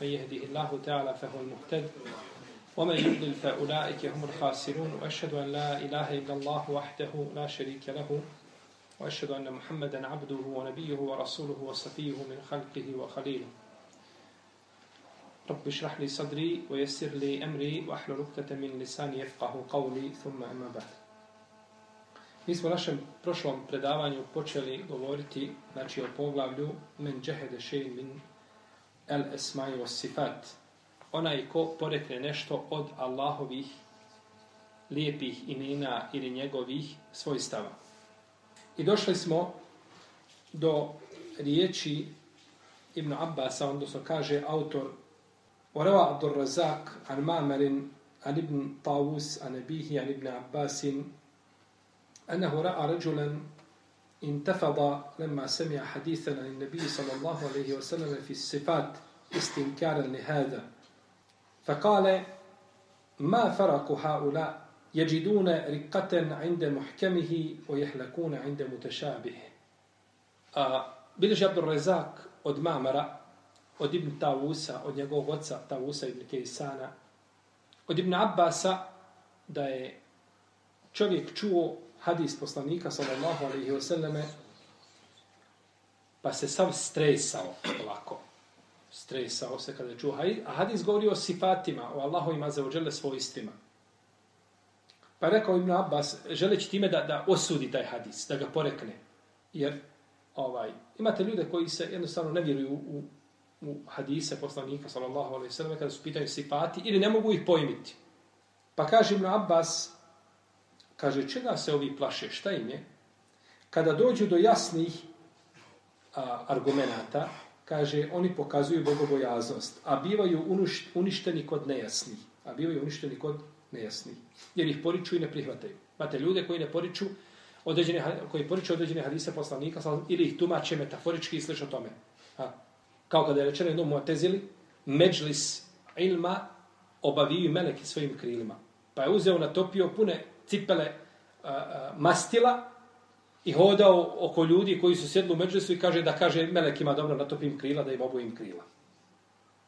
من يهده الله تعالى فهو المهتد ومن يضلل فأولئك هم الخاسرون وأشهد أن لا إله إلا الله وحده لا شريك له وأشهد أن محمدا عبده ونبيه ورسوله وصفيه من خلقه وخليله. رب اشرح لي صدري ويسر لي أمري وأحلل عقدة من لساني يفقه قولي ثم أما بعد. Mi smo u našem prošlom predavanju počeli govoriti znači, o poglavlju men džehede še'in min el esmai was sifat. Onaj ko porekne nešto od Allahovih lijepih imena ili njegovih svojstava. I došli smo do riječi Ibn Abbasa, odnosno kaže autor Orava Abdur Razak an Ma'marin an Ibn Tawus an Abihi an Ibn Abbasin أنه رأى رجلا انتفض لما سمع حديثا عن النبي صلى الله عليه وسلم في الصفات استنكارا لهذا. فقال ما فرق هؤلاء؟ يجدون رقة عند محكمه ويحلكون عند متشابه. بلش عبد الرزاق od Mamara, od Ibn Tavusa, od njegovog oca Tavusa ibn Kejsana, od Ibn Abbasa, da je čovjek čuo hadis poslanika sallallahu alaihi wa sallame, pa se sam stresao ovako stresao se kada čuo hadis a hadis govori o sifatima o Allahu ima svojstvima. Pa rekao Ibn Abbas želeći time da, da osudi taj hadis da ga porekne. Jer ovaj imate ljude koji se jednostavno ne vjeruju u, u hadise poslanika sallallahu alaihi sallam kada su pitaju sifati ili ne mogu ih pojmiti. Pa kaže Ibn Abbas Kaže, čega se ovi plaše? Šta im je? Kada dođu do jasnih a, argumenta, kaže, oni pokazuju bogobojaznost, a bivaju uništeni kod nejasnih. A bivaju uništeni kod nejasnih. Jer ih poriču i ne prihvataju. Imate ljude koji ne poriču određene, koji poriču određene hadise poslanika ili ih tumače metaforički i slično tome. A, kao kada je rečeno jednom muatezili, međlis ilma obaviju meleki svojim krilima. Pa je uzeo, natopio pune cipele a, a, mastila i hodao oko ljudi koji su sjedli u međusu i kaže da kaže melekima dobro natopim krila da im obojim krila.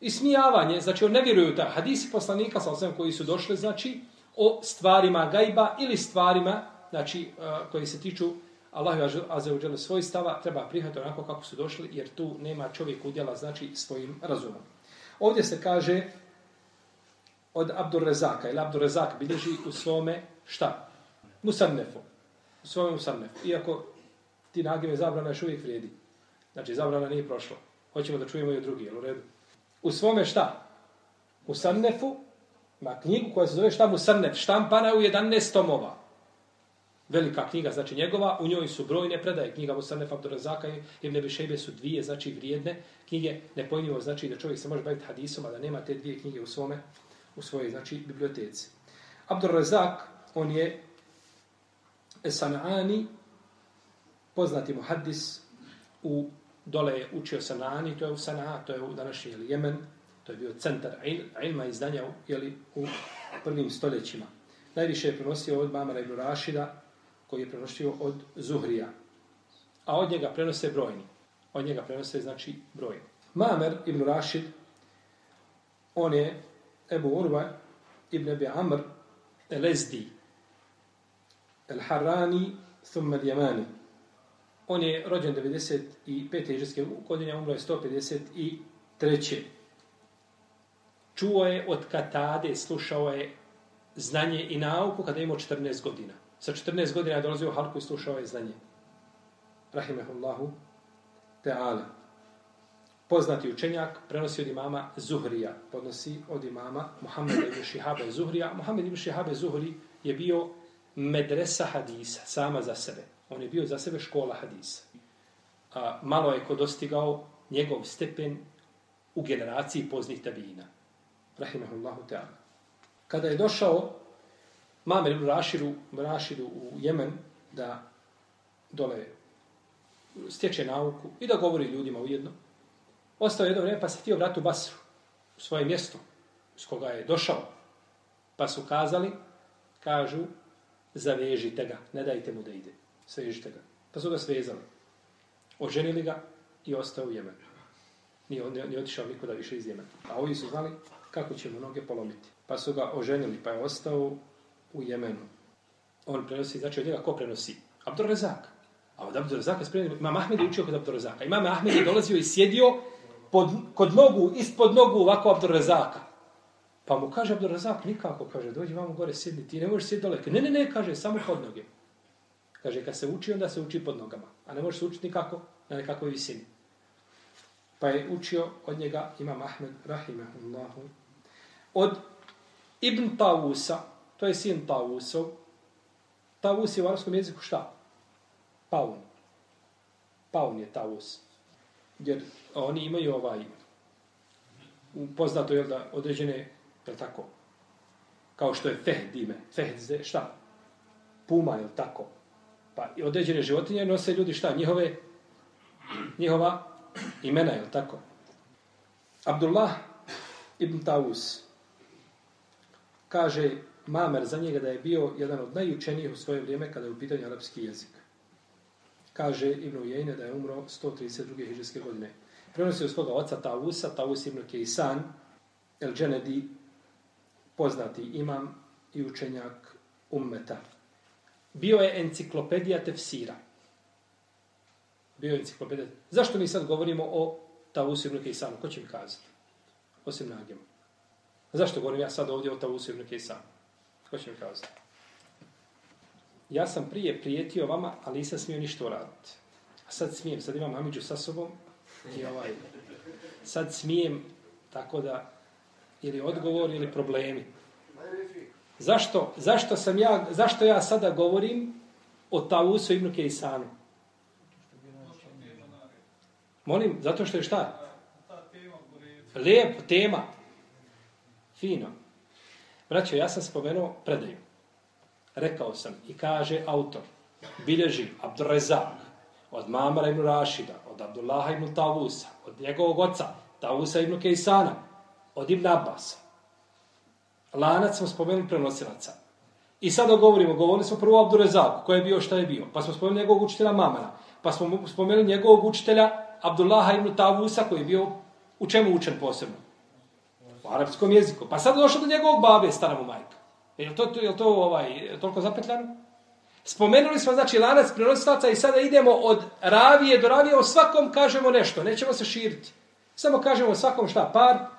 I smijavanje, znači on ne vjeruju ta hadisi poslanika sa osvijem koji su došli, znači o stvarima gajba ili stvarima znači a, koji se tiču Allahu azza svoj stava treba prihvatiti onako kako su došli jer tu nema čovjek udjela znači svojim razumom. Ovdje se kaže od Abdur Rezaka ili Abdur Rezak bilježi u svome Šta? Musannefu. U svojom musannefu. Iako ti nagive zabrana još uvijek vrijedi. Znači, zabrana nije prošla. Hoćemo da čujemo i drugi, jel u redu? U svome šta? Musannefu, ma knjigu koja se zove šta Musannef, štampana u 11 tomova. Velika knjiga, znači njegova, u njoj su brojne predaje. Knjiga Musannef Abdurazaka i Ibn Bišejbe su dvije, znači vrijedne knjige. Nepojmljivo znači da čovjek se može baviti hadisom, a da nema te dvije knjige u svome, u svojoj, znači, biblioteci. Abdurazak, on je Sanani, poznati mu hadis, u, dole je učio Sanani, to je u Sana'a, to je u današnji jeli, Jemen, to je bio centar il, ilma i znanja jeli, u prvim stoljećima. Najviše je prenosio od Mamara ibn Rašida, koji je prenosio od Zuhrija. A od njega prenose brojni. Od njega prenose, znači, brojni. Mamer ibn Rašid, on je Ebu Urva ibn Ebi Amr, Elezdi, El Harrani thumma al Yamani. On je rođen 95. hijrske godine, umro je 153. Čuo je od Katade, slušao je znanje i nauku kada je imao 14 godina. Sa 14 godina je dolazio u Halku i slušao je znanje. Rahimehullahu ta'ala. Poznati učenjak prenosi od imama Zuhrija, podnosi od imama Muhammeda ibn Šihabe Zuhrija. Muhammed ibn Šihabe Zuhri je bio medresa hadisa, sama za sebe. On je bio za sebe škola hadisa. A, malo je ko dostigao njegov stepen u generaciji poznih tabijina. Rahimahullahu ta'ala. Kada je došao Mamer ibn Raširu u Jemen da dole stječe nauku i da govori ljudima ujedno, ostao jedno vrijeme pa se htio vratiti u Basru, u svoje mjesto s koga je došao. Pa su kazali, kažu, zavežite ga, ne dajte mu da ide. Svežite ga. Pa su ga svezali. Oženili ga i ostao u Jemenu. Nije, nije, nije otišao nikuda više iz Jemena. A ovi su znali kako će mu noge polomiti. Pa su ga oženili, pa je ostao u Jemenu. On prenosi, znači od njega ko prenosi? Abdurrezak. A od Abdurrezaka Rezaka spremio, Imam Ahmed je učio kod Abdurrezaka. Imam Ahmed je dolazio i sjedio pod, kod nogu, ispod nogu ovako Abdurrezaka. Pa mu kaže Abdurazak, nikako, kaže, dođi vamo gore, sjedni, ti ne možeš sjediti dole. Ne, ne, ne, kaže, samo pod noge. Kaže, kad se uči, onda se uči pod nogama. A ne možeš se učiti nikako na nekakvoj visini. Pa je učio od njega Imam Ahmed, rahimahullahu, od Ibn Tavusa, to je sin Tavusov. Tavus je u arabskom jeziku šta? Paun. Paun je Tavus. Jer oni imaju ovaj, poznato je da određene, je tako, kao što je Fehd ime. Fehd, šta? Puma, je tako? Pa i određene životinje nose ljudi šta? Njihove, njihova imena, je tako? Abdullah ibn Taus kaže Mamer za njega da je bio jedan od najučenijih u svoje vrijeme kada je u pitanju arapski jezik. Kaže Ibn Ujejne da je umro 132. hiđarske godine. Prenosi od svoga oca Tausa, Taus ibn Kejsan, El Dženedi, poznati imam i učenjak ummeta. Bio je enciklopedija tefsira. Bio je enciklopedija. Zašto mi sad govorimo o Tavusu ibn Kejsanu? Ko će mi kazati? Osim nagima. Zašto govorim ja sad ovdje o Tavusu ibn Kejsanu? Ko će mi kazati? Ja sam prije prijetio vama, ali nisam smio ništa uraditi. A sad smijem, sad imam Amidžu sa sobom i ovaj, sad smijem tako da ili odgovor ili problemi. Zašto, zašto, sam ja, zašto ja sada govorim o Tavusu ibn Kejsanu? Molim, zato što je šta? Lijep, tema. Fino. Braćo, ja sam spomenuo predaju. Rekao sam i kaže autor, bilježi Abdurrezak od Mamara ibn Rašida, od Abdullaha ibn Tavusa, od njegovog oca, Tavusa ibn Kejsana, od Ibn Abbas. Lanac smo spomenuli prenosilaca. I sada govorimo, govorili smo prvo o koji ko je bio, šta je bio. Pa smo spomenuli njegovog učitelja Mamana. Pa smo spomenuli njegovog učitelja Abdullaha ibn Tavusa, koji je bio u čemu učen posebno? U arapskom jeziku. Pa sad došao do njegovog babe, stara mu majka. E, je li to, je li to ovaj, toliko zapetljano? Spomenuli smo, znači, lanac prenosilaca i sada idemo od ravije do ravije, o svakom kažemo nešto, nećemo se širiti. Samo kažemo svakom šta, par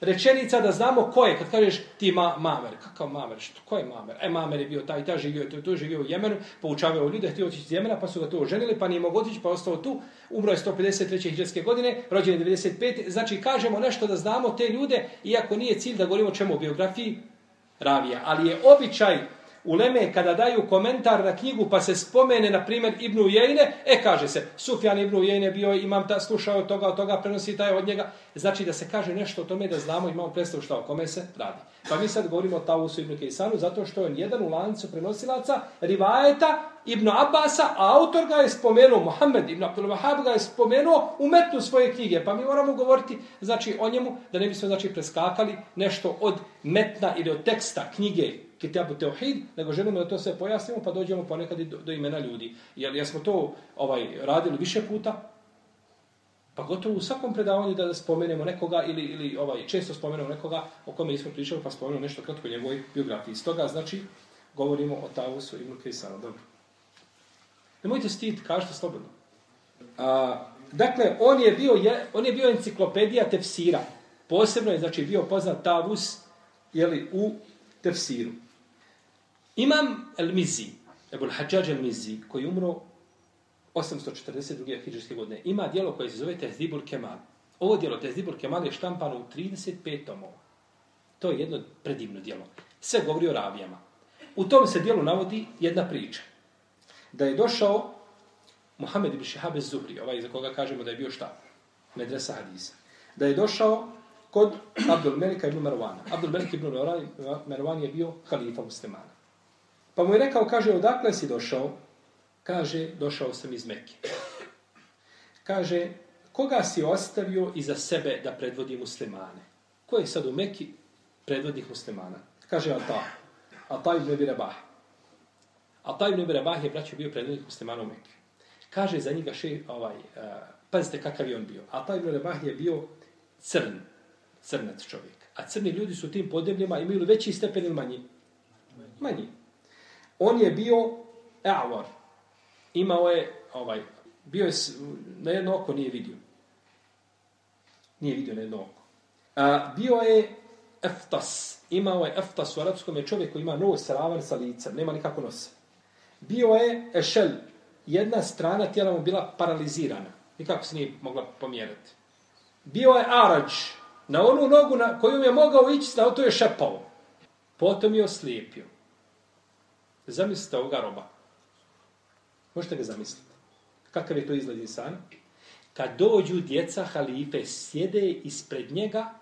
rečenica da znamo ko je. Kad kažeš ti ma, mamer, kakav mamer, što, ko je mamer? E, mamer je bio taj, taj živio, je tu, živio u Jemenu, poučavao ljude, htio otići iz Jemena, pa su ga to oženili, pa nije mogo otići, pa ostao tu, umro je 153. hiđarske godine, rođen je 95. Znači, kažemo nešto da znamo te ljude, iako nije cilj da govorimo čemu o biografiji ravija. Ali je običaj Uleme kada daju komentar na knjigu pa se spomene na primjer Ibnu Jejne, e kaže se, Sufjan Ibnu Jejne bio, imam ta, slušao od toga, od toga, prenosi taj od njega. Znači da se kaže nešto o tome da znamo, imamo predstavu šta o kome se radi. Pa mi sad govorimo o Tavusu Ibn Kejsanu zato što je on jedan u lancu prenosilaca Rivajeta Ibnu Abasa, a autor ga je spomenuo, Mohamed Ibn Abdul Wahab ga je spomenuo u metnu svoje knjige. Pa mi moramo govoriti znači, o njemu da ne bismo znači, preskakali nešto od metna ili od teksta knjige Kitabu teuhid, nego želimo da to sve pojasnimo, pa dođemo ponekad i do, do imena ljudi. Jer ja smo to ovaj radili više puta, pa gotovo u svakom predavanju da spomenemo nekoga ili, ili ovaj često spomenemo nekoga o kome smo pričali, pa spomenemo nešto kratko njegovoj biografiji. Stoga, znači, govorimo o Tavusu i Mukesanu. Dobro. Nemojte stid, kažete slobodno. A, dakle, on je bio je, on je bio enciklopedija tefsira. Posebno je znači bio poznat Tavus je li u tefsiru. Imam El-Mizi, Ebul Hadžađ El-Mizi, koji umro 842. hijđarske godine, ima dijelo koje se zove Tehdibul Kemal. Ovo dijelo Tehdibul Kemal je štampano u 35 tomova. To je jedno predivno dijelo. Sve govori o ravijama. U tom se dijelu navodi jedna priča. Da je došao Muhammed ibn Shihab Zuhri, ovaj za koga kažemo da je bio šta? Medresa Hadisa. Da je došao kod Abdul Melika ibn Marwana. Abdul Melik ibn Marwan je bio halifa muslimana. Pa mu je rekao, kaže, odakle si došao? Kaže, došao sam iz Mekke. Kaže, koga si ostavio iza sebe da predvodi muslimane? Ko je sad u Mekki predvodnih muslimana? Kaže, Ata. Ata ibn Abi Rabah. Ata ibn Abi Rabah je, braćo, bio predvodnik muslimana u Mekki. Kaže za njega še, ovaj, uh, Pazite kakav je on bio. Ata Ibn Rabah je bio crn, crnac čovjek. A crni ljudi su u tim podebljima imali veći stepen ili manji? Manji. On je bio e'avar. Imao je, ovaj, bio je, na jedno oko nije vidio. Nije vidio na jedno oko. A, bio je eftas. Imao je eftas u arapskom je čovjek koji ima nos ravan sa licem. Nema nikako nosa. Bio je ešel. Jedna strana tijela mu bila paralizirana. Nikako se nije mogla pomjerati. Bio je arađ. Na onu nogu na koju je mogao ići, na to je šepao. Potom je oslijepio. Zamislite ovoga roba. Možete ga zamisliti. Kakav je to izgled insana? Kad dođu djeca halife, sjede ispred njega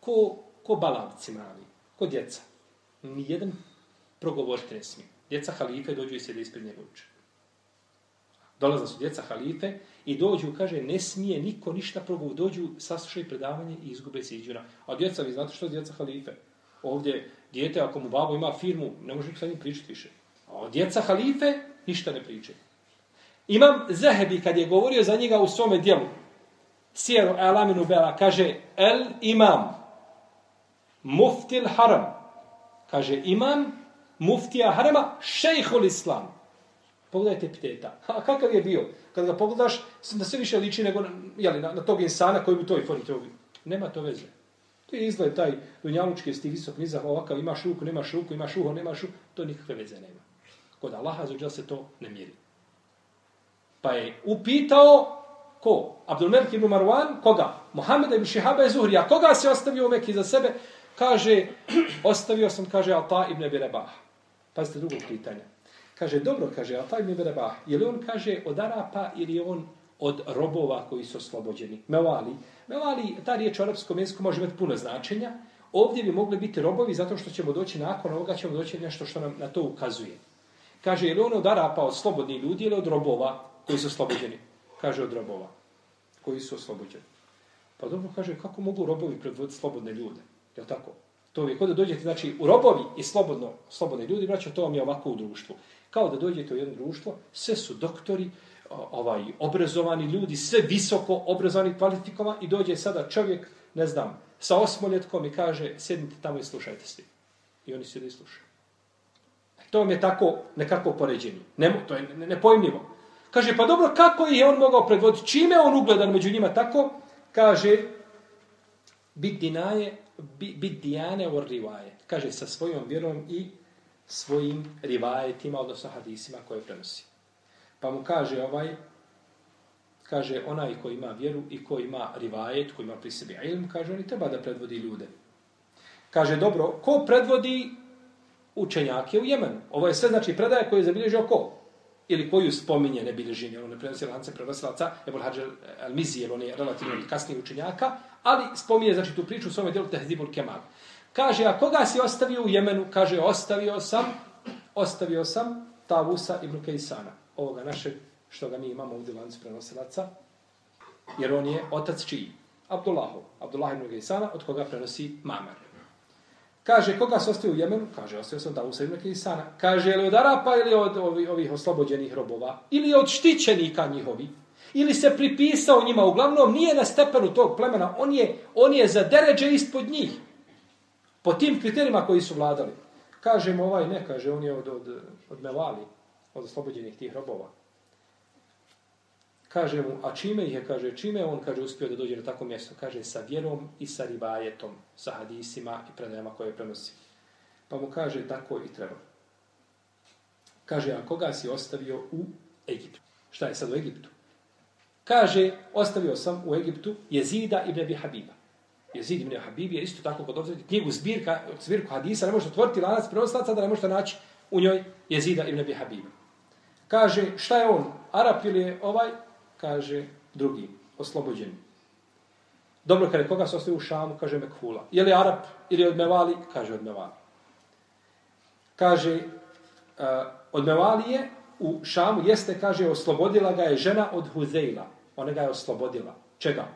ko, ko balavci mali, ko djeca. Nijedan progovoriti ne smije. Djeca halife dođu i sjede ispred njega uče. Dolaze su djeca halife i dođu, kaže, ne smije niko ništa probu. Dođu, saslušaju predavanje i izgube se iđuna. A djeca, vi znate što je djeca halife? Ovdje, djete, ako mu babo ima firmu, ne može sa njim pričati više. A djeca halife, ništa ne pričaju. Imam Zehebi, kad je govorio za njega u svome dijelu, Sijeru Alaminu Bela, kaže, El imam, muftil haram, kaže, imam, muftija harama, šejhul islam. Pogledajte epiteta. A kakav je bio? Kad ga pogledaš, da sve više liči nego jeli, na, na tog insana koji bi to i foni Nema to veze. To je izgled taj dunjalučki sti visok nizak, ovakav, imaš ruku, nemaš ruku, imaš uho, nemaš uho, to nikakve veze nema. Kod Allaha zađa se to ne mjeri. Pa je upitao ko? Abdulmelik ibn Marwan, koga? Mohamed ibn Shihaba i Zuhri. A koga se ostavio u Mekki za sebe? Kaže, ostavio sam, kaže, Alta ibn Abi Pazite drugo pitanje. Kaže, dobro, kaže, Alta ibn Abi Je li on, kaže, od Arapa ili on od robova koji su oslobođeni? Mevali. Mevali, ta riječ u arapskom jeziku može imati puno značenja. Ovdje bi mogli biti robovi zato što ćemo doći nakon ovoga, ćemo doći nešto što nam na to ukazuje. Kaže, je li on od Arapa od slobodnih ljudi ili od robova koji su oslobođeni? Kaže, od robova koji su oslobođeni. Pa dobro kaže, kako mogu robovi predvoditi slobodne ljude? Je tako? To je kod da dođete, znači, u robovi i slobodno, slobodne ljudi, braćo, to vam je ovako u društvu. Kao da dođete u jedno društvo, sve su doktori, ovaj obrazovani ljudi, sve visoko obrazovani, kvalifikova i dođe sada čovjek, ne znam, sa osmoljetkom i kaže, sjednite tamo i slušajte svi. I oni sjede i slušaju. E, to vam je tako nekako poređenje. Ne, to je nepojmljivo. Kaže, pa dobro, kako je on mogao predvoditi? Čime on ugledan među njima tako? Kaže, bit dinaje, bit dijane or rivaje. Kaže, sa svojom vjerom i svojim rivajetima, odnosno hadisima koje prenosi. Pa mu kaže ovaj, kaže onaj ko ima vjeru i ko ima rivajet, ko ima pri sebi ilm, kaže, on treba da predvodi ljude. Kaže, dobro, ko predvodi učenjake u Jemenu? Ovo je sve znači predaje koje je zabilježio ko? ili koju spominje ne bilježi, ono ne prenosi lance prenosilaca, Ebol Hadžel Al-Mizi, jer on je relativno kasniji učenjaka, ali spominje znači, tu priču u svome djelu Tehzibul Kemal. Kaže, a koga si ostavio u Jemenu? Kaže, ostavio sam, ostavio sam Tavusa ibn Kejsana, ovoga našeg, što ga mi imamo u lancu prenosilaca, jer on je otac čiji? Abdullahov, Abdullah ibn Kejsana, od koga prenosi Mamar. Kaže, koga se ostaje u Jemenu? Kaže, ostavio sam Dausa ibn Kisana. Kaže, je li od Arapa ili od ovih, ovih oslobođenih robova? Ili od štićenika njihovi? Ili se pripisao njima? Uglavnom, nije na stepenu tog plemena. On je, on je za deređe ispod njih. Po tim kriterijima koji su vladali. Kaže ovaj, ne, kaže, on je od, od, od Mevali, od oslobođenih tih robova. Kaže mu, a čime ih je, kaže, čime on, kaže, uspio da dođe na tako mjesto? Kaže, sa vjerom i sa ribajetom, sa hadisima i predajama koje prenosi. Pa mu kaže, tako i treba. Kaže, a koga si ostavio u Egiptu? Šta je sad u Egiptu? Kaže, ostavio sam u Egiptu Jezida ibn Abi Habiba. Jezid ibn Habib je isto tako kod obzirati knjigu zbirka, zbirku hadisa, ne možete otvoriti lanac prenoslaca da ne možete naći u njoj Jezida ibn Abi Habiba. Kaže, šta je on? Arap ili je ovaj? kaže drugi, oslobođeni. Dobro, kada koga se ostaje u Šamu, kaže Mekhula. Je li Arab ili od Mevali? Kaže od Mevali. Kaže, uh, od je u Šamu, jeste, kaže, oslobodila ga je žena od Huzeila. Ona ga je oslobodila. Čega?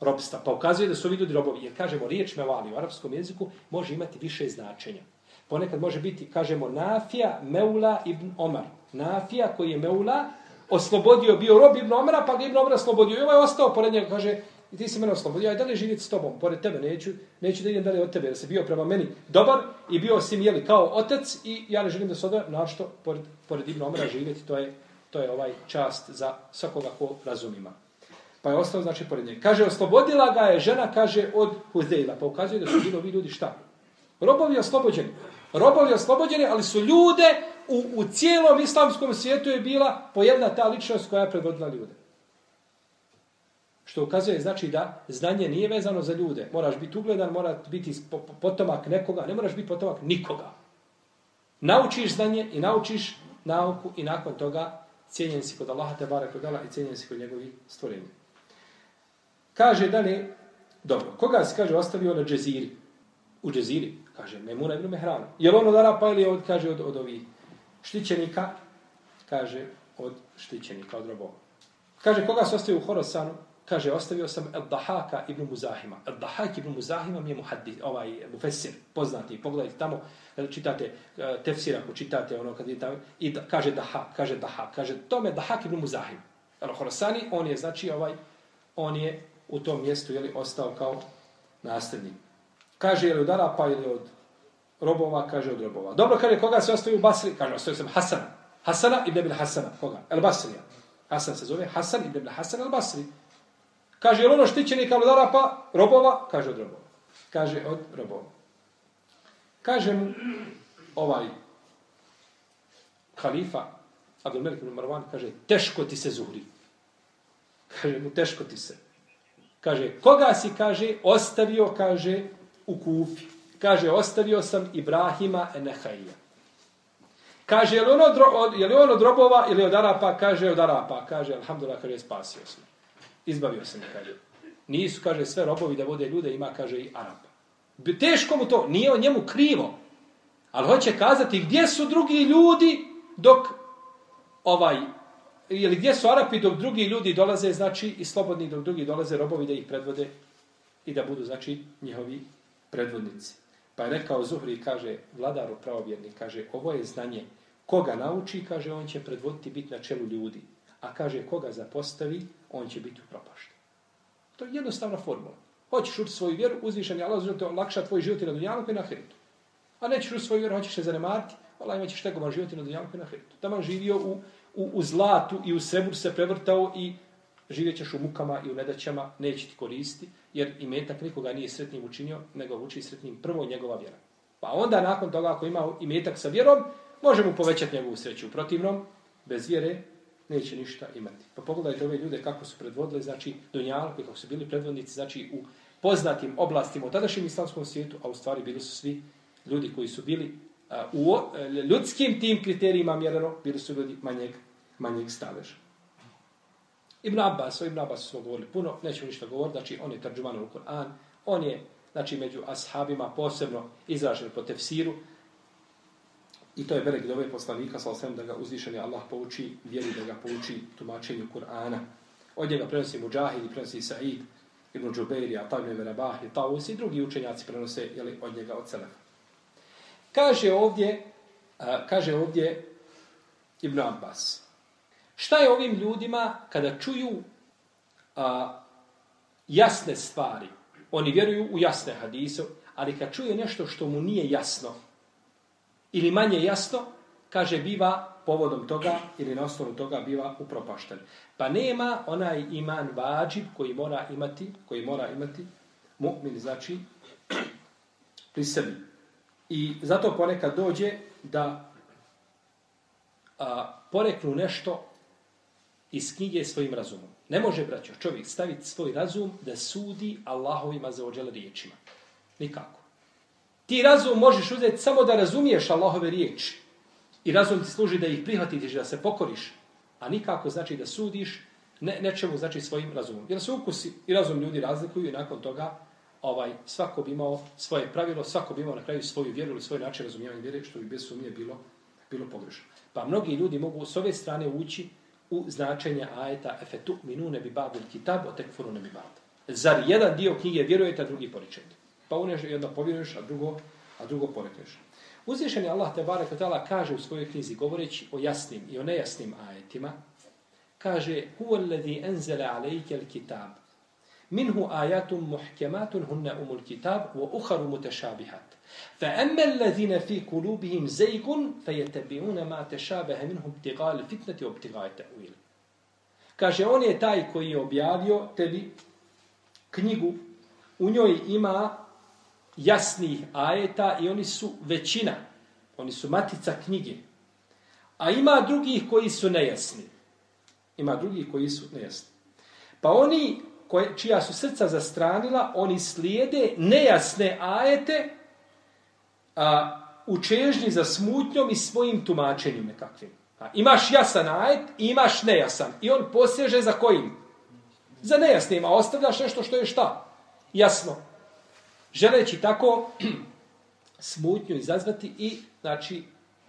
Robsta. Pa ukazuje da su ovi ljudi robovi. Jer, kažemo, riječ Mevali u arapskom jeziku može imati više značenja. Ponekad može biti, kažemo, Nafija, Meula ibn Omar. Nafija koji je Meula, oslobodio, bio rob Ibn Omara, pa ga Ibn Omara oslobodio. I ovaj je ostao pored njega, kaže, i ti si mene oslobodio, aj dalje živjeti s tobom, pored tebe, neću, neću da idem dalje od tebe, jer si bio prema meni dobar i bio si mi, jeli, kao otec i ja ne želim da se odvoje, našto, pored, pored Ibn Omara živjeti, to je, to je ovaj čast za svakoga ko razumima. Pa je ostao, znači, pored njega. Kaže, oslobodila ga je žena, kaže, od Huzdeila, pa ukazuje da su bilo vi ljudi šta? Robovi oslobođeni. Robovi oslobođeni, ali su ljude u, u cijelom islamskom svijetu je bila pojedna ta ličnost koja je predvodila ljude. Što ukazuje znači da znanje nije vezano za ljude. Moraš biti ugledan, mora biti potomak nekoga, ne moraš biti potomak nikoga. Naučiš znanje i naučiš nauku i nakon toga cijenjen si kod Allaha te barek od i cijenjen si kod njegovih stvorenja. Kaže dalje, dobro, koga se kaže ostavio na džeziri? U džeziri, kaže, Memuna ibn Mehrana. Je li on od pa ili od, kaže od, od ovih štićenika? Kaže, od štićenika, od robova. Kaže, koga se ostavio u Horosanu? Kaže, ostavio sam Eddahaka ibn Muzahima. Eddahak ibn Muzahima mi je muhaddis, ovaj mufessir, poznati. Pogledajte tamo, čitate eh, tefsir, ako čitate ono kad je tamo, i da, kaže Dahak, kaže Dahak, kaže tome Dahak ibn Muzahim. El Horosani, on je, znači, ovaj, on je u tom mjestu, jeli, ostao kao nasljednik. Kaže, je li od Arapa ili od robova? Kaže, od robova. Dobro, kaže, koga se ostavio u Basri? Kaže, ostavio sam Hasana. Hasana ibn Ibn Hasana. Koga? El Basrija. Hasan se zove Hasan ibn Ibn Hasan el Basri. Kaže, je li ono štićeni kao od Arapa? Robova? Kaže, od robova. Kaže, od robova. Kaže mu ovaj halifa Abdul Melik ibn Marwan, kaže, teško ti se zuhri. Kaže mu, teško ti se. Kaže, koga si, kaže, ostavio, kaže, u kufi. Kaže, ostavio sam Ibrahima Enehajija. Kaže, je li, ono, je li on od robova ili od Arapa? Kaže, od Arapa. Kaže, alhamdulillah, kaže, spasio sam. Izbavio sam, kaže. Nisu, kaže, sve robovi da vode ljude, ima, kaže, i Arapa. Teško mu to, nije o njemu krivo. Ali hoće kazati, gdje su drugi ljudi dok ovaj ili gdje su Arapi dok drugi ljudi dolaze, znači i slobodni dok drugi dolaze robovi da ih predvode i da budu, znači, njihovi predvodnici. Pa je rekao Zuhri, kaže, vladaru pravovjerni, kaže, ovo je znanje. Koga nauči, kaže, on će predvoditi biti na čelu ljudi. A kaže, koga zapostavi, on će biti upropašten. To je jednostavna formula. Hoćeš učiti svoju vjeru, uzvišen je Allah, te lakša tvoj život i na dunjalku i na hritu. A nećeš učiti svoju vjeru, hoćeš se zanemariti, Allah imaćeš tegovan život i na dunjalku i na hritu. Tamo živio u u, u zlatu i u srebru se prevrtao i živjet ćeš u mukama i u nedaćama, neće ti koristi, jer i metak nikoga nije sretnim učinio, nego uči sretnim prvo njegova vjera. Pa onda nakon toga, ako ima i metak sa vjerom, može mu povećati njegovu sreću. U protivnom, bez vjere, neće ništa imati. Pa pogledajte ove ljude kako su predvodili, znači, Dunjalku, kako su bili predvodnici, znači, u poznatim oblastima u tadašnjem islamskom svijetu, a u stvari bili su svi ljudi koji su bili u ljudskim tim kriterijima mjereno, bili su ljudi manjeg, manjeg staveža. Ibn Abbas, o Ibn Abbas smo govorili puno, nećemo ništa govoriti, znači on je tarđuman u Kur'an, on je, znači, među ashabima posebno izražen po tefsiru, i to je velik dove poslanika, sa osvijem da ga uzvišeni Allah pouči, vjeri da ga pouči tumačenju Kur'ana. Od njega prenosi Mujahid, prenosi Sa'id, Ibn Džubeiri, Atab ibn Rabah, Taus i drugi učenjaci prenose jeli, od njega od Selefa. Kaže ovdje, a, kaže ovdje Ibn Abbas. Šta je ovim ljudima kada čuju a, jasne stvari? Oni vjeruju u jasne hadise, ali kad čuje nešto što mu nije jasno ili manje jasno, kaže biva povodom toga ili na osnovu toga biva upropašten. Pa nema onaj iman vađib koji mora imati, koji mora imati mu'min, znači pri sebi. I zato ponekad dođe da a, poreknu nešto iz knjige svojim razumom. Ne može, braćo, čovjek staviti svoj razum da sudi Allahovima za ođele riječima. Nikako. Ti razum možeš uzeti samo da razumiješ Allahove riječi. I razum ti služi da ih prihvatiš, da se pokoriš. A nikako znači da sudiš ne, nečemu znači svojim razumom. Jer se ukusi i razum ljudi razlikuju i nakon toga ovaj svako bi imao svoje pravilo, svako bi imao na kraju svoju vjeru ili svoj način razumijevanja vjere, što bi bez sumnje bilo, bilo pogrešno. Pa mnogi ljudi mogu s ove strane ući u značenje ajeta efetu minune bi babil kitab, o tekfuru ne bi bad. Zar jedan dio knjige vjerujete, a drugi poričete? Pa uneš jedno povjeruješ, a drugo, a drugo porekneš. Uzvišeni Allah te barek kaže u svojoj knjizi, govoreći o jasnim i o nejasnim ajetima, kaže huwa alladhi anzala alayka alkitab minhu ayatun muhkamatun hunna umul kitab wa ukhra mutashabihat فأما الذين في قلوبهم زيغ فيتبعون ما تشابه منه ابتغاء الفتنة وابتغاء التأويل Kaže, on je taj koji je objavio tebi knjigu. U njoj ima jasnih ajeta i oni su većina. Oni su matica knjige. A ima drugih koji su nejasni. Ima drugih koji su nejasni. Pa oni koje, čija su srca zastranila, oni slijede nejasne ajete a, u čežnji za smutnjom i svojim tumačenjem nekakvim. A, imaš jasan ajet i imaš nejasan. I on poseže za kojim? Za nejasnim. A ostavljaš nešto što je šta? Jasno. Želeći tako smutnju izazvati i znači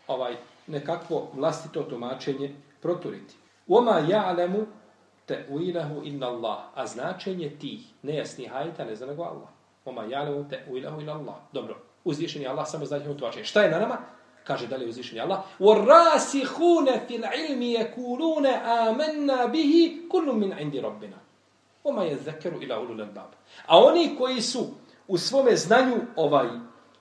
ovaj nekakvo vlastito tumačenje proturiti. Oma ja'lemu te uilahu inna Allah. A značenje tih nejasnih ajeta ne zna nego Allah. Oma ja'lemu te uilahu inna Allah. Dobro, uzvišeni Allah samo zna njihovo tumačenje. Šta je na nama? Kaže dalje uzvišeni Allah. وَرَاسِخُونَ فِي الْعِلْمِ يَكُولُونَ آمَنَّا بِهِ كُلُّ مِنْ عِنْدِ رَبِّنَا Oma je zekeru ila ulul albab. A oni koji su u svome znanju ovaj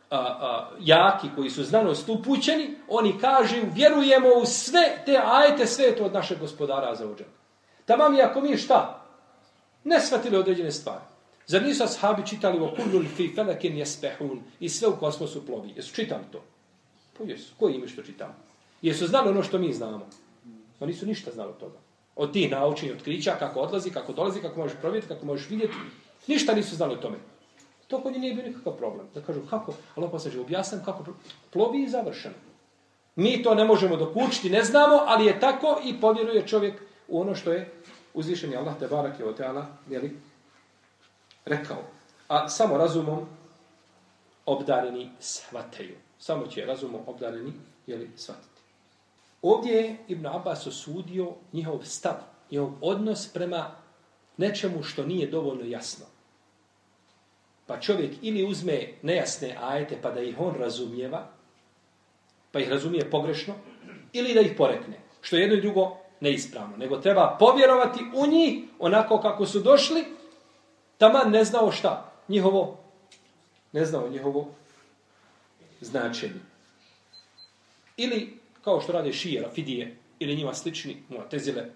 a, a, jaki, koji su znanost upućeni, oni kažu, vjerujemo u sve te ajete, sve je to od našeg gospodara za uđen. Tamam i ako mi šta? Ne shvatili određene stvari. Zar nisu ashabi čitali o kullul fi felekin jespehun i sve u kosmosu plovi? Jesu čitali to? Pa jesu. Koji ime što čitamo? Jesu znali ono što mi znamo? Pa Oni su ništa znali od toga. Od tih naučenja, otkrića, kako odlazi, kako dolazi, kako možeš provjeriti, kako možeš vidjeti. Ništa nisu znali o tome. To kod njih nije bio nikakav problem. Da kažu kako, Allah poslađe, objasnim kako plovi i završeno. Mi to ne možemo dokučiti, ne znamo, ali je tako i povjeruje čovjek u ono što je uzvišeni Allah te barak je oteala, jeli, rekao. A samo razumom obdareni shvataju. Samo će razumom obdareni, jeli, shvatiti. Ovdje je Ibn Abbas osudio njihov stav, njihov odnos prema nečemu što nije dovoljno jasno. Pa čovjek ili uzme nejasne ajete pa da ih on razumijeva, pa ih razumije pogrešno, ili da ih porekne. Što jedno i drugo neispravno. Nego treba povjerovati u njih onako kako su došli, taman ne znao šta. Njihovo, ne znao njihovo značenje. Ili, kao što rade šije, rafidije, ili njima slični, muatezile,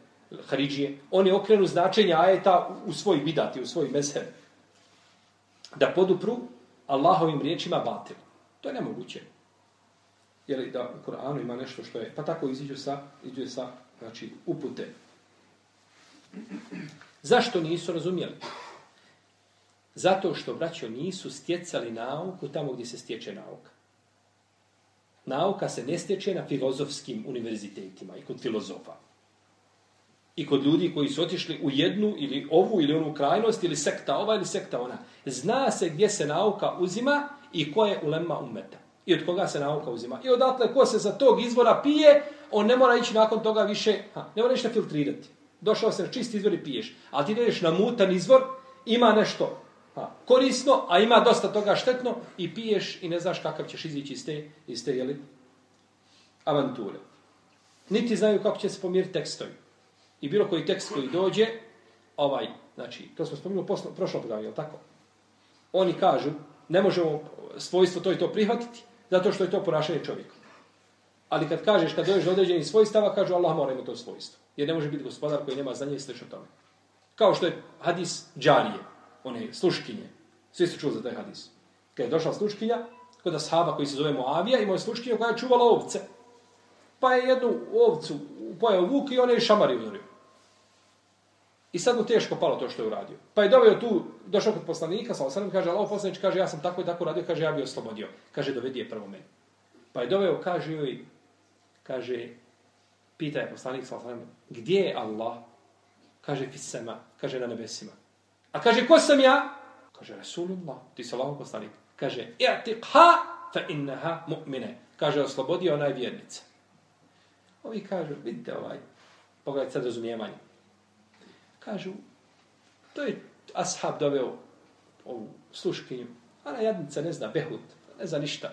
haridžije, oni okrenu značenje ajeta u svoj bidati, u svoj mezheb da podupru Allahovim riječima batil. To je nemoguće. Je li da u Koranu ima nešto što je, pa tako iziđu sa, iziđu sa znači, upute. Zašto nisu razumjeli? Zato što, braćo, nisu stjecali nauku tamo gdje se stječe nauka. Nauka se ne stječe na filozofskim univerzitetima i kod filozofa i kod ljudi koji su otišli u jednu ili ovu ili onu krajnost ili sekta ova ili sekta ona. Zna se gdje se nauka uzima i ko je ulema umeta. I od koga se nauka uzima. I odatle ko se za tog izvora pije, on ne mora ići nakon toga više, ha, ne mora ništa filtrirati. Došao se na čist izvor i piješ. Ali ti ideš na mutan izvor, ima nešto ha, korisno, a ima dosta toga štetno i piješ i ne znaš kakav ćeš izići iz te, iz te jeli, avanture. Niti znaju kako će se pomiriti tekstovi i bilo koji tekst koji dođe, ovaj, znači, to smo spomenuli poslo, prošlo predavanje, je tako? Oni kažu, ne možemo svojstvo to i to prihvatiti, zato što je to ponašanje čovjeka. Ali kad kažeš, kad dođeš do određenih svojstava, kažu Allah mora imati to svojstvo. Jer ne može biti gospodar koji nema znanje i slično tome. Kao što je hadis džarije, one sluškinje. Svi su čuli za taj hadis. Kad je došla sluškinja, kod ashaba koji se zove Moavija, imao je sluškinju koja je čuvala ovce. Pa je jednu ovcu pojao vuk i on je šamari udario. I sad mu teško palo to što je uradio. Pa je doveo tu, došao kod poslanika, sa osanem, kaže, Allah poslanič, kaže, ja sam tako i tako radio, kaže, ja bi oslobodio. Kaže, dovedi je prvo meni. Pa je doveo, kaže joj, kaže, pita je poslanik, sa gdje je Allah? Kaže, fisema, kaže, na nebesima. A kaže, ko sam ja? Kaže, Rasulullah, ti se Allah poslanik. Kaže, i'tiqha fa innaha mu'mine. Kaže, oslobodi onaj vjernica. Ovi kažu, vidite ovaj, pogledajte sad razumijevanje. Kažu, to je ashab doveo ovu sluškinju. Ona jadnica ne zna behut, ne zna ništa.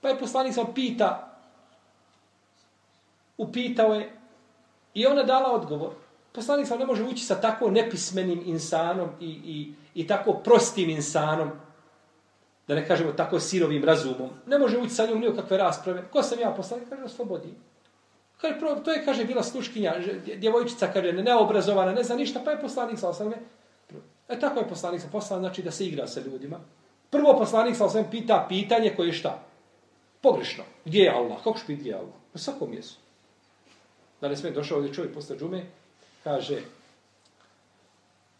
Pa je poslanik sam pita, upitao je i ona dala odgovor. Poslanik sam ne može ući sa tako nepismenim insanom i, i, i tako prostim insanom, da ne kažemo tako sirovim razumom. Ne može ući sa njom nije kakve rasprave. Ko sam ja poslanik? Kaže, oslobodi. Kaže, prvo, to je, kaže, bila sluškinja, djevojčica, kaže, neobrazovana, ne zna ništa, pa je poslanik sa osam. E tako je poslanik sa poslan, znači da se igra sa ljudima. Prvo poslanik sa osam pita pitanje koje je šta? Pogrešno. Gdje je Allah? Kako špi gdje je Allah? Na svakom mjestu. Da ne smije došao ovdje čovjek posle džume, kaže,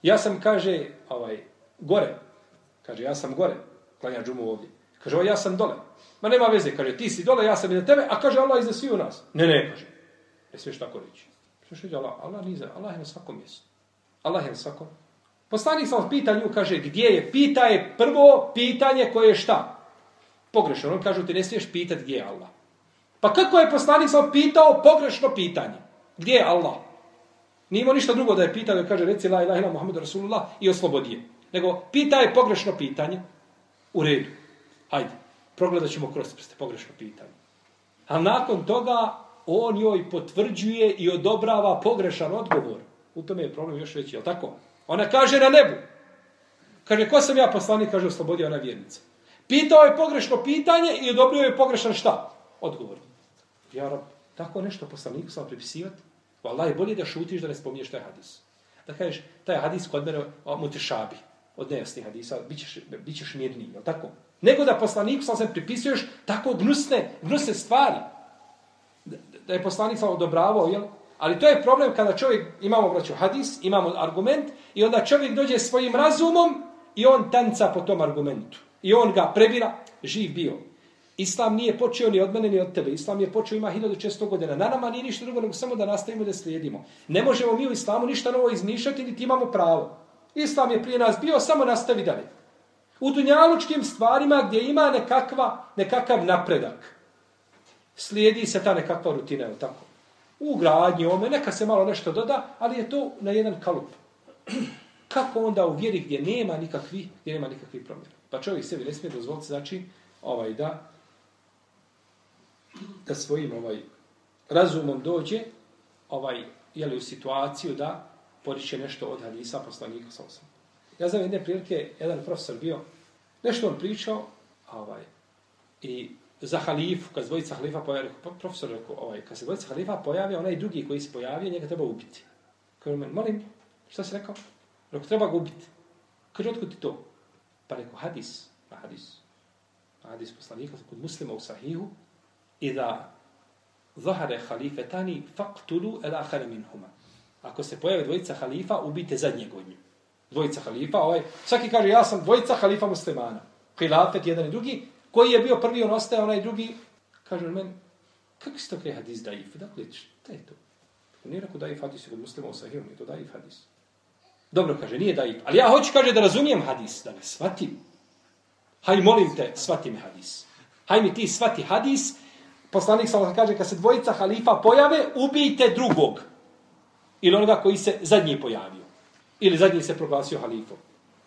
ja sam, kaže, ovaj, gore. Kaže, ja sam gore, klanja džumu ovdje. Kaže, ovaj, ja sam dole. Ma nema veze, kaže, ti si dole, ja sam iza tebe, a kaže, Allah iza svi u nas. Ne, ne, kaže. Ne smiješ tako reći. Smiješ reći, Allah, Allah iza, Allah je na svakom mjestu. Allah je na svakom. Poslanik sam pita nju, kaže, gdje je? Pita je prvo pitanje koje je šta? Pogrešno. On kaže, ti ne smiješ pitati gdje je Allah. Pa kako je poslanik sam pitao pogrešno pitanje? Gdje je Allah? Nije imao ništa drugo da je pitao, da kaže, reci la ilaha ila Muhammedu Rasulullah i oslobodi je. Nego, pita je pogrešno pitanje. U redu. Hajde, progledat ćemo kroz prste, pogrešno pitanje. A nakon toga, on joj potvrđuje i odobrava pogrešan odgovor. U tome je problem još veći, je tako? Ona kaže na nebu. Kaže, ko sam ja poslanik? Kaže, oslobodio ona vjernica. Pitao je pogrešno pitanje i odobrio je pogrešan šta? Odgovor. Ja rab, tako nešto poslaniku sam pripisivati? Allah je bolje da šutiš da ne spominješ taj hadis. Da kažeš, taj hadis kod mene mu te šabi od nejasnih hadisa, bit ćeš, bit ćeš mirniji, jel tako? Nego da poslaniku sam se pripisuješ tako gnusne, gnusne stvari. Da, da je poslanik sam odobravao, jel? Ali to je problem kada čovjek, imamo braću hadis, imamo argument i onda čovjek dođe svojim razumom i on tanca po tom argumentu. I on ga prebira, živ bio. Islam nije počeo ni od mene ni od tebe. Islam je počeo ima 1600 godina. Na nama nije ništa drugo nego samo da nastavimo da slijedimo. Ne možemo mi u islamu ništa novo izmišljati niti imamo pravo. Islam je prije nas bio, samo nastavi dalje. U dunjalučkim stvarima gdje ima nekakva, nekakav napredak. Slijedi se ta nekakva rutina, je tako? U gradnji ome, neka se malo nešto doda, ali je to na jedan kalup. Kako onda u vjeri gdje nema nikakvi, gdje nema nikakvi promjena? Pa čovjek sebi ne smije dozvoliti, znači, ovaj, da, da svojim ovaj razumom dođe ovaj je li u situaciju da poriče nešto od hadisa poslanika sa osam. Ja znam jedne prilike, jedan profesor bio, nešto on pričao, ovaj, i za halifu, kad se dvojica halifa pojavi, pa profesor rekao, ovaj, kad se dvojica halifa pojavi, onaj drugi koji se pojavio, njega treba ubiti. Kaže men, molim, šta se rekao? Rekao, treba ga ubiti. Kaže, otkud ti to? Pa rekao, hadis, na hadis. Hadis poslanika, kod muslima u sahihu, Iza zahare halifetani faktulu el ahare minhuma. Ako se pojave dvojica halifa, ubite zadnjeg od njih. Dvojica halifa, ovaj, svaki kaže, ja sam dvojica halifa muslimana. Hilafet, jedan i drugi. Koji je bio prvi, on ostaje, onaj drugi. Kaže men, kako se to kaj hadis daif? Dakle, šta je to? Nije rekao daif hadis kod muslima u sahihom, nije to daif hadis. Dobro, kaže, nije daif. Ali ja hoću, kaže, da razumijem hadis, da ga shvatim. Haj, molim te, shvati mi hadis. Haj mi ti shvati hadis, poslanik sa kaže, kad se dvojica halifa pojave, ubijte drugog. Ili onoga koji se zadnji pojavio. Ili zadnji se proglasio halifom.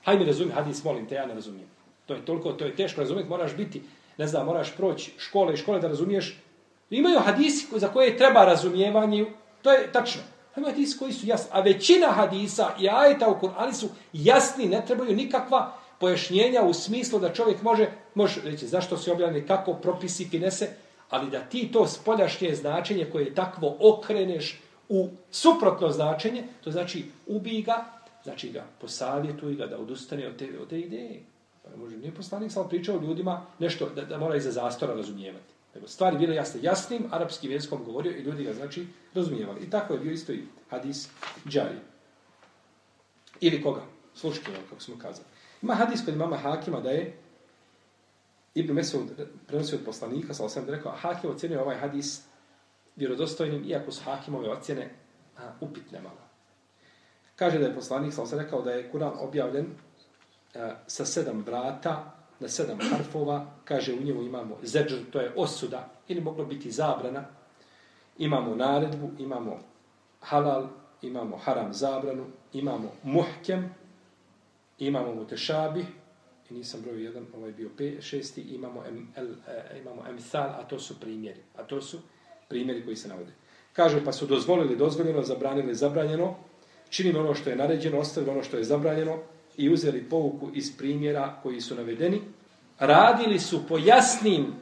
Hajde mi razumi hadis, molim te, ja ne razumijem. To je toliko, to je teško razumjeti, moraš biti, ne znam, moraš proći škole i škole da razumiješ. Imaju hadisi za koje treba razumijevanje, to je tačno. Imaju hadisi koji su jasni, a većina hadisa i ajeta u Kur'ani su jasni, ne trebaju nikakva pojašnjenja u smislu da čovjek može, može reći zašto se objavljeni, kako propisi finese, ali da ti to spoljašnje značenje koje takvo okreneš u suprotno značenje, to znači ubij ga, znači ga posavjetuj ga da odustane od te, od te ideje. Pa može, nije poslanik samo pričao ljudima nešto da, da mora iza zastora razumijevati. Nego stvari bile jasne. Jasnim arapskim jezikom govorio i ljudi ga znači razumijevali. I tako je bio isto i hadis džari. Ili koga? Sluški, kako smo kazali. Ima hadis kod mama Hakima da je Ibn Mesud prenosi od poslanika, sa osam rekao, Hakim ocjenio ovaj hadis vjerodostojnim, iako su Hakimove ocjene a, upitne malo. Kaže da je poslanik, sa osam rekao da je Kur'an objavljen a, sa sedam vrata, na sedam harfova, kaže u njemu imamo zeđr, to je osuda, ili moglo biti zabrana, imamo naredbu, imamo halal, imamo haram zabranu, imamo muhkem, imamo mutešabih, i nisam broj jedan, ovaj bio pe, šesti, imamo, em, el, e, imamo emthal, a to su primjeri. A to su primjeri koji se navode. Kažu, pa su dozvolili dozvoljeno, zabranili zabranjeno, činili ono što je naređeno, ostavili ono što je zabranjeno i uzeli pouku iz primjera koji su navedeni, radili su po jasnim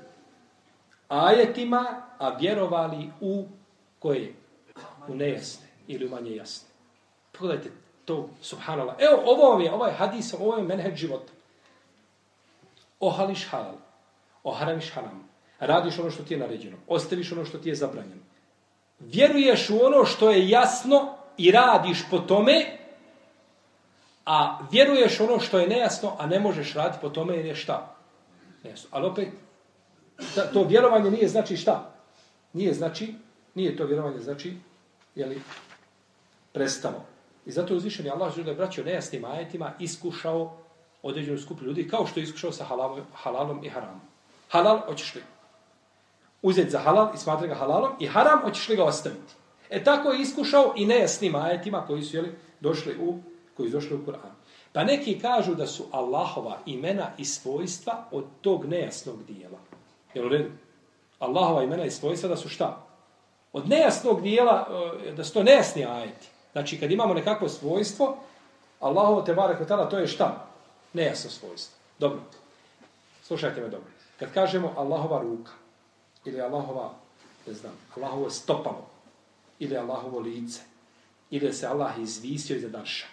ajetima, a vjerovali u koje? U nejasne ili u manje jasne. Pogledajte to, subhanallah. Evo, ovo vam je, ovaj hadis, ovo je menheđ života. Ohališ halal, oharamiš haram, radiš ono što ti je naređeno, ostaviš ono što ti je zabranjeno. Vjeruješ u ono što je jasno i radiš po tome, a vjeruješ ono što je nejasno, a ne možeš raditi po tome jer je šta? Nejasno. Ali opet, to vjerovanje nije znači šta? Nije znači, nije to vjerovanje znači, jeli, prestalo. I zato je uzvišen Allah žele braćo nejasnim ajetima iskušao određenu skupinu ljudi, kao što je iskušao sa halalom, halalom i haramom. Halal, hoćeš li uzeti za halal i smatra ga halalom i haram, hoćeš li ga ostaviti. E tako je iskušao i nejasnim ajetima koji su jeli, došli u koji su došli u Kur'an. Pa neki kažu da su Allahova imena i svojstva od tog nejasnog dijela. Jel u redu? Allahova imena i svojstva da su šta? Od nejasnog dijela, e, da su to nejasni ajeti. Znači, kad imamo nekakvo svojstvo, Allahovo te barek to je šta? Nejasno svojstvo. Dobro. Slušajte me dobro. Kad kažemo Allahova ruka, ili Allahova, ne znam, Allahovo stopalo, ili Allahovo lice, ili se Allah izvisio iza darša,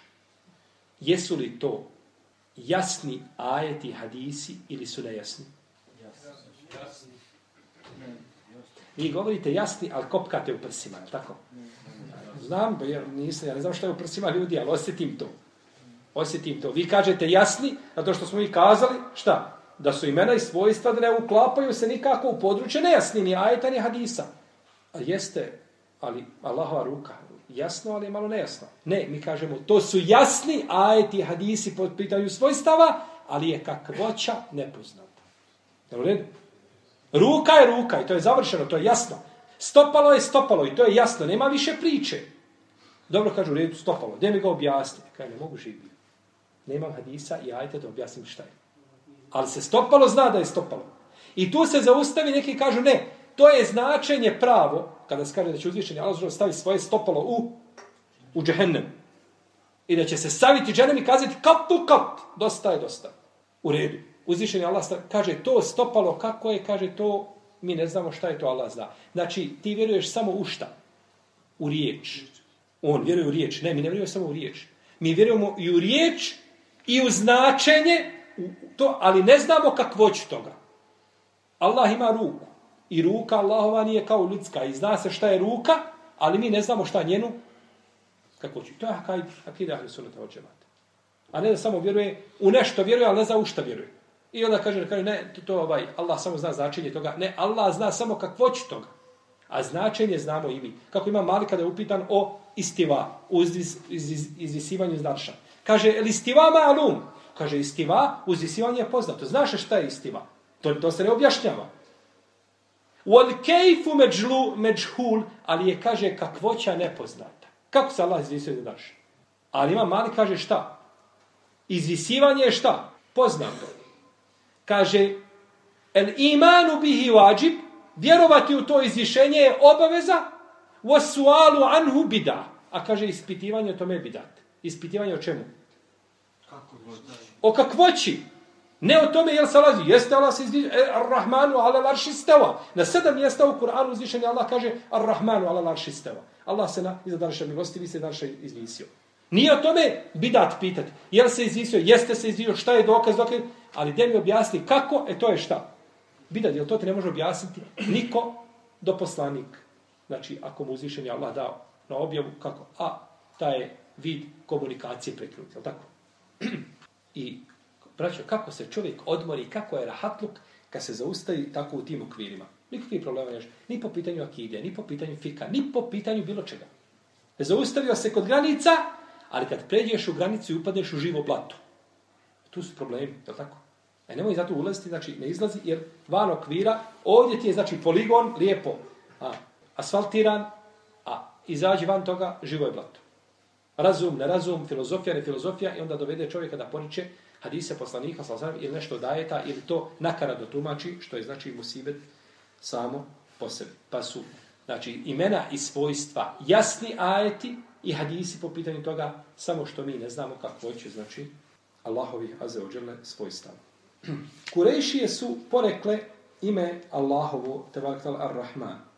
jesu li to jasni ajeti hadisi ili su nejasni? Jasni. Vi govorite jasni, ali kopkate u prsima, je tako? Znam, jer nisam, ja ne znam što je u prsima ljudi, ali osjetim to. Osjetim to. Vi kažete jasni, zato što smo mi kazali, šta? Da su imena i svojstva da ne uklapaju se nikako u područje nejasni, ni ajeta, ni hadisa. A jeste, ali Allahova ruka, jasno, ali je malo nejasno. Ne, mi kažemo, to su jasni ajeti hadisi pod pitanju svojstava, ali je kakvoća nepoznata. Je u redu? Ruka je ruka i to je završeno, to je jasno. Stopalo je stopalo i to je jasno, nema više priče. Dobro kažu, redu stopalo, gdje mi ga objasniti? Kaj ne mogu živjeti. Nema hadisa i ajte da objasnim šta je. Ali se stopalo zna da je stopalo. I tu se zaustavi, neki kažu ne, to je značenje pravo, kada se kaže da će uzvišenje Allah stavi svoje stopalo u, u džehennem. I da će se staviti džehennem i kazati kap tu kap, dosta je dosta. U redu. Uzvišenje Allah stavi, kaže to stopalo, kako je, kaže to, mi ne znamo šta je to Allah zna. Znači, ti vjeruješ samo u šta? U riječ. On vjeruje u riječ. Ne, mi ne vjerujemo samo u riječ. Mi vjerujemo i u riječ i u značenje, u to, ali ne znamo kakvoću toga. Allah ima ruku. I ruka Allahova nije kao ljudska. I zna se šta je ruka, ali mi ne znamo šta njenu kakvoću. To je akid, akida ahli sunata od džemata. A ne da samo vjeruje, u nešto vjeruje, ali ne zna u šta vjeruje. I onda kaže, kaže ne, to, to ovaj, Allah samo zna značenje toga. Ne, Allah zna samo kakvoću toga. A značenje znamo i mi. Kako ima Malik kada je upitan o istiva, o izvis, iz, izvisivanju iz. Kaže, listiva istiva ma'alum? Kaže, istiva, uzvisivanje je poznato. Znaš šta je istiva? To, to se ne objašnjava. Wal kejfu međlu, međhul, ali je, kaže, kakvoća nepoznata. Kako se Allah izvisio da daš? Ali ima mali, kaže, šta? Izvisivanje je šta? Poznato. Kaže, el imanu bihi wajib, vjerovati u to izvišenje je obaveza, wasualu anhu bida. A kaže, ispitivanje o tome je bidat. Ispitivanje o čemu? Kako o kakvoći. Ne o tome jel se lazi. Jeste Allah se izdiže. E, Ar-Rahmanu ala larši steva. Na sedam mjesta u Kur'anu uzvišenje Allah kaže Ar-Rahmanu ala larši steva. Allah se na iza darša milosti vi se darša izvisio. Nije o tome bidat pitati. Jel se izvisio, jeste se izvisio, šta je dokaz, dokaz. Ali gdje mi objasni kako, e to je šta. Bidat, jel to ti ne može objasniti niko do poslanik. Znači, ako mu uzvišenje Allah dao na objavu, kako? A, taj je vid komunikacije prekinuti, jel tako? I, braćo, kako se čovjek odmori, kako je rahatluk kad se zaustavi tako u tim okvirima. Nikakvi problema neš. Ni po pitanju akide, ni po pitanju fika, ni po pitanju bilo čega. Zaustavio se kod granica, ali kad pređeš u granicu i upadneš u živo blato. Tu su problemi, je tako? E nemoj zato ulaziti, znači ne izlazi, jer van okvira, ovdje ti je znači poligon, lijepo, a, asfaltiran, a izađi van toga, živo je blato razum, ne razum, filozofija, ne filozofija i onda dovede čovjeka da poriče hadise poslanika, sallam, ili nešto daje ta, ili to nakarado tumači, što je znači musibet samo po sebi. Pa su znači, imena i svojstva jasni ajeti, i hadisi po pitanju toga, samo što mi ne znamo kako će, znači, Allahovi azeođele svojstava. Kurejšije su porekle ime Allahovo, tebaktal ar-Rahman.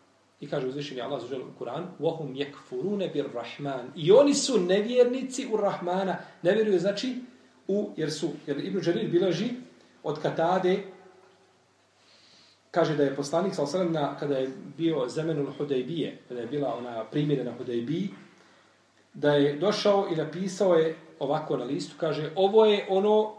I kaže uzvišenje Allah za u Kur'an, وَهُمْ يَكْفُرُونَ بِالرَّحْمَانِ I oni su nevjernici u Rahmana. Ne vjeruju, znači, u, jer su, jer Ibn Đarir bilaži od Katade, kaže da je poslanik, sal na, kada je bio zemenul Hudejbije, kada je bila ona primjena na Hudejbiji, da je došao i napisao je ovako na listu, kaže, ovo je ono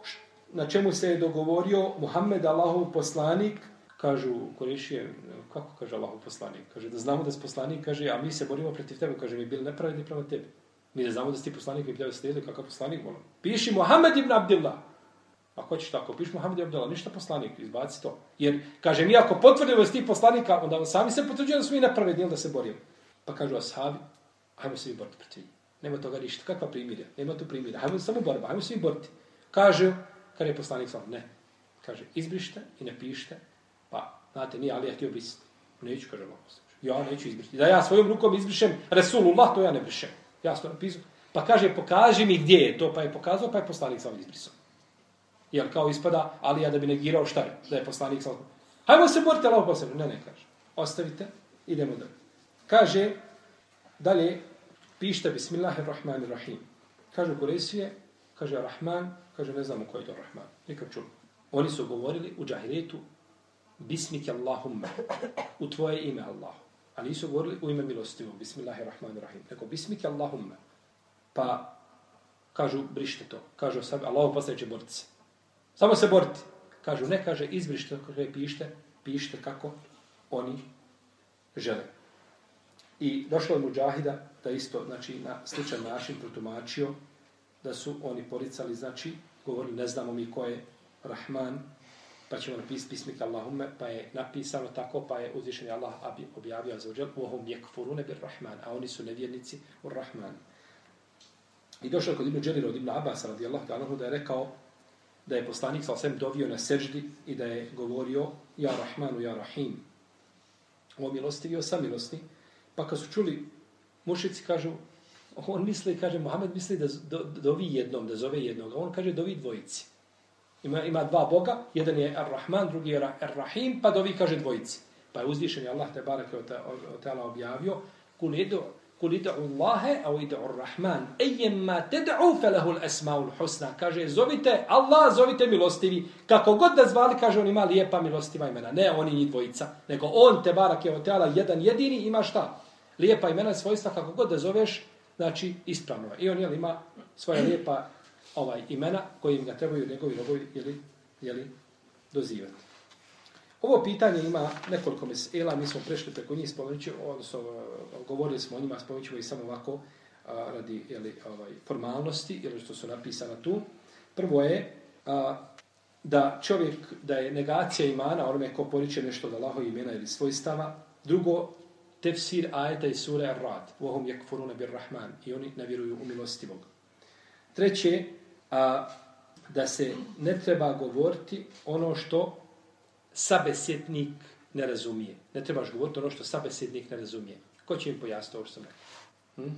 na čemu se je dogovorio Muhammed Allahov poslanik, kažu Korešije, kako kaže Allahu poslanik, kaže da znamo da si poslanik, kaže, a mi se borimo protiv tebe, kaže, mi bili nepravedni prema tebi. Mi da znamo da si ti poslanik, mi bi tebe kakav poslanik, volim. Piši Muhammed ibn Abdillah. Ako hoćeš tako, piši Muhammed ibn Abdillah, ništa poslanik, izbaci to. Jer, kaže, mi ako potvrdimo da si ti poslanika, onda sami se potvrđuje da smo mi nepravedni, da se borimo. Pa kažu ashabi, hajmo se vi boriti protiv Nema toga ništa. Kakva primirja, Nema tu primirja, Hajmo samo borba, hajmo se vi boriti. Kaže, kada je poslanik sam, ne. Kaže, izbrište i napišite. Pa, znate, nije Ali ja htio brisati. Neću, kaže Allah. Ja neću izbrisati. Da ja svojom rukom izbrišem Resulullah, to ja ne brišem. Ja sam napisao. Pa kaže, pokaži mi gdje je to. Pa je pokazao, pa je poslanik sam izbrisao. Jer kao ispada, ali ja da bi negirao šta je, da je poslanik sam. Hajmo se borite Allah posebno. Ne, ne, kaže. Ostavite, idemo dalje. Kaže, dalje, pišite Bismillahirrahmanirrahim. Kažu Kuresije, kaže Rahman, kaže ne znamo koji je to Rahman. Nikad čuli. Oni su govorili u džahiretu Bismike Allahumma, u tvoje ime Allah. A nisu govorili u ime milostivu, Bismillahirrahmanirrahim. Nego Bismike Allahumma. Pa kažu, brište to. Kažu sam Allah postaje borci. se. Samo se boriti. Kažu, ne kaže, izbrište, to, kaže, pište, pište kako oni žele. I došlo je Džahida da isto, znači, na sličan način protumačio da su oni poricali, znači, govorili, ne znamo mi ko je Rahman, pa ćemo napisati pismik Allahumme, pa je napisano tako, pa je uzvišen Allah objavio za uđel, je jekfurune bir Rahman, a oni su nevjernici u Rahman. I došao kod Ibn Đelira od Ibn Abbas, radijallahu ta'ala, da je rekao da je poslanik sa dovio na seždi i da je govorio Ja Rahmanu, Ja Rahim. O milostivio sam milostni. Pa kad su čuli, mušici kažu, on misli, kaže, Mohamed misli da dovi jednom, da zove jednog. On kaže, dovi dvojici. Ima, ima dva Boga, jedan je Ar-Rahman, drugi je Ar-Rahim, pa dovi kaže dvojici. Pa je uzvišen Allah te barake od tela objavio, kul idu, kul idu Allahe, a idu Ar-Rahman, ejemma ted'u felehu l-esma'u husna. Kaže, zovite Allah, zovite milostivi. Kako god da zvali, kaže, on ima lijepa milostiva imena. Ne oni ni dvojica, nego on te barake od tela jedan jedini ima šta? Lijepa imena i svojstva, kako god da zoveš, znači ispravno. I on je ima svoja lijepa ovaj imena kojim ga trebaju njegovi robovi ili jeli, dozivati. Ovo pitanje ima nekoliko mesela, mi smo prešli preko njih spomenući, odnosno govorili smo o njima, spomenućemo i samo ovako a, radi jeli, ovaj, formalnosti, ili što su napisana tu. Prvo je a, da čovjek, da je negacija imana, onome ko poriče nešto da laho imena ili svojstava. Drugo, tefsir ajeta i sure Ar-Rad, vohum yakfuruna bir Rahman, i oni ne vjeruju u milostivog. Treće, a, da se ne treba govoriti ono što sabesjetnik ne razumije. Ne trebaš govoriti ono što sabesjetnik ne razumije. Ko će im pojasniti ovo što sam rekao? Hm?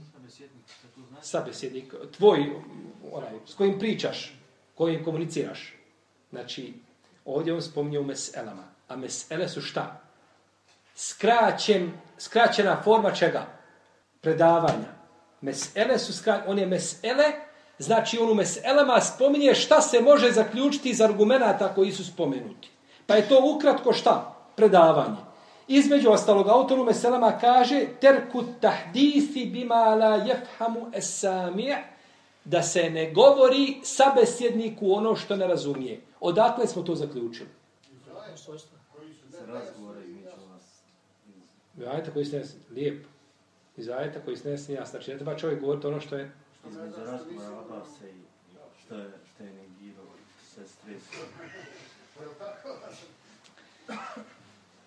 Sabesjetnik, tvoj, onaj, s kojim pričaš, kojim komuniciraš. Znači, ovdje on spominje u meselama. A mesele su šta? Skraćen, skraćena forma čega? Predavanja. Mesele su skraćene, on je mesele, Znači, on u meselama spominje šta se može zaključiti iz argumenta koji su spomenuti. Pa je to ukratko šta? Predavanje. Između ostalog, autor u meselama kaže terku tahdisi bima la jefhamu esamije da se ne govori sabesjedniku ono što ne razumije. Odakle smo to zaključili? Ajte koji ste lijepo. Iz ajeta koji ste nesni jasno. Znači, ne treba čovjek govoriti ono što je između razgovora Abasa i što je, što je negirao se stresio.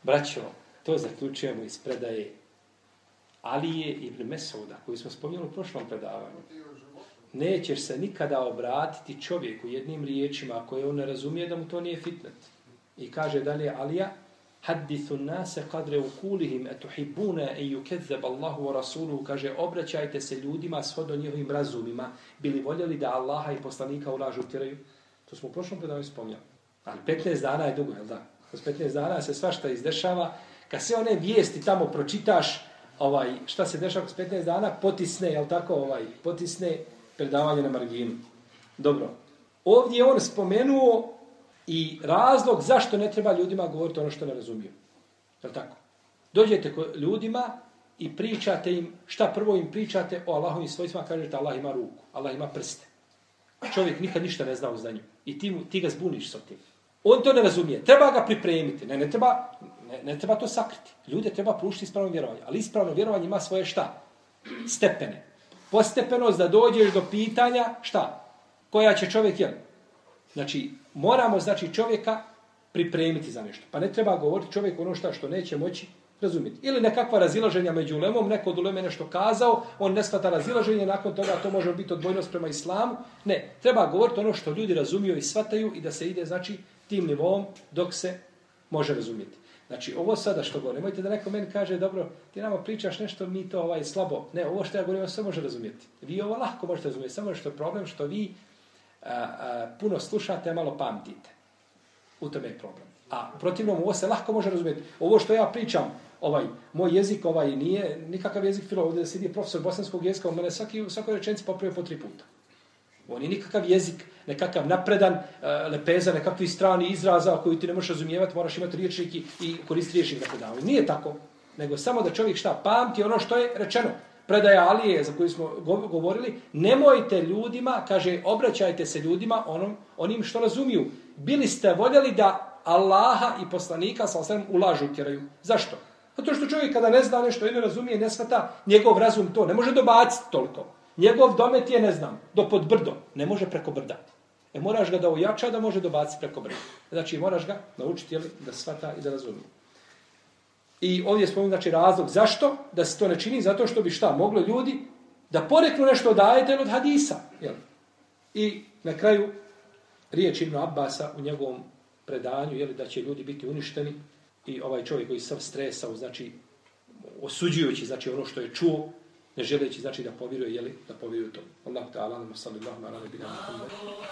Braćo, to zaključujemo iz predaje Alije ibn Mesouda, koji smo spomnjali u prošlom predavanju. Nećeš se nikada obratiti čovjeku jednim riječima koje on ne razumije da mu to nije fitnet. I kaže dalje Alija, Hadithu nase kadre u kulihim etuhibune e yukezeb Allahu wa Rasuluhu, kaže, obraćajte se ljudima shodno njihovim razumima, bili voljeli da Allaha i poslanika ulažu tiraju. To smo u prošlom predavanju spomljali. Ali 15 dana je dugo, je da? Kroz 15 dana se svašta izdešava. Kad sve one vijesti tamo pročitaš, ovaj, šta se dešava kroz 15 dana, potisne, jel tako, ovaj, potisne predavanje na marginu. Dobro. Ovdje on spomenuo i razlog zašto ne treba ljudima govoriti ono što ne razumiju. Je tako? Dođete kod ljudima i pričate im, šta prvo im pričate o Allahovim svojstvima, kažete Allah ima ruku, Allah ima prste. Čovjek nikad ništa ne zna o znanju. I ti, ti ga zbuniš sa tim. On to ne razumije. Treba ga pripremiti. Ne, ne, treba, ne, ne treba to sakriti. Ljude treba prušiti ispravno vjerovanje. Ali ispravno vjerovanje ima svoje šta? Stepene. Postepenost da dođeš do pitanja šta? Koja će čovjek jel? Znači, moramo znači čovjeka pripremiti za nešto. Pa ne treba govoriti čovjek ono šta što neće moći razumjeti. Ili nekakva razilaženja među ulemom, neko od uleme nešto kazao, on ne shvata razilaženje, nakon toga to može biti odbojnost prema islamu. Ne, treba govoriti ono što ljudi razumiju i shvataju i da se ide, znači, tim nivom dok se može razumjeti. Znači, ovo sada što govorim, nemojte da neko meni kaže, dobro, ti nama pričaš nešto, mi to ovaj slabo. Ne, ovo što ja govorim, sve može razumjeti. Vi ovo lahko možete razumjeti, samo što je problem što vi a, a, puno slušate, a malo pamtite. U tome je problem. A protivnom, ovo se lahko može razumjeti. Ovo što ja pričam, ovaj, moj jezik ovaj nije nikakav jezik filo, ovdje sidi profesor bosanskog jezika, u mene svaki, svakoj rečenci popravio po tri puta. On je nikakav jezik, nekakav napredan, e, lepeza, nekakvi strani izraza koji ti ne možeš razumijevati, moraš imati riječnik i, i koristiti riječnik na da. Nije tako, nego samo da čovjek šta pamti ono što je rečeno. Predaja Alije za koju smo govorili, nemojte ljudima, kaže, obraćajte se ljudima onom, onim što razumiju. Bili ste voljeli da Allaha i poslanika sa osrem ulažu tjeraju. Zašto? Zato što čovjek kada ne zna nešto ili ne razumije, ne svata, njegov razum to ne može dobaciti toliko. Njegov domet je, ne znam, do pod brdo. Ne može preko brda. E moraš ga da ojača da može dobaciti preko brda. Znači moraš ga naučiti jeli, da svata i da razumije. I ovdje spomenu znači razlog zašto da se to ne čini, zato što bi šta moglo ljudi da poreknu nešto od ajeta od hadisa. Jel? I na kraju riječ Ibn Abbasa u njegovom predanju, jeli, da će ljudi biti uništeni i ovaj čovjek koji sav stresao, znači osuđujući znači ono što je čuo, ne želeći znači da povjeruje, jeli, da povjeruje to. Allah ta'ala, sallallahu alaihi wa sallam,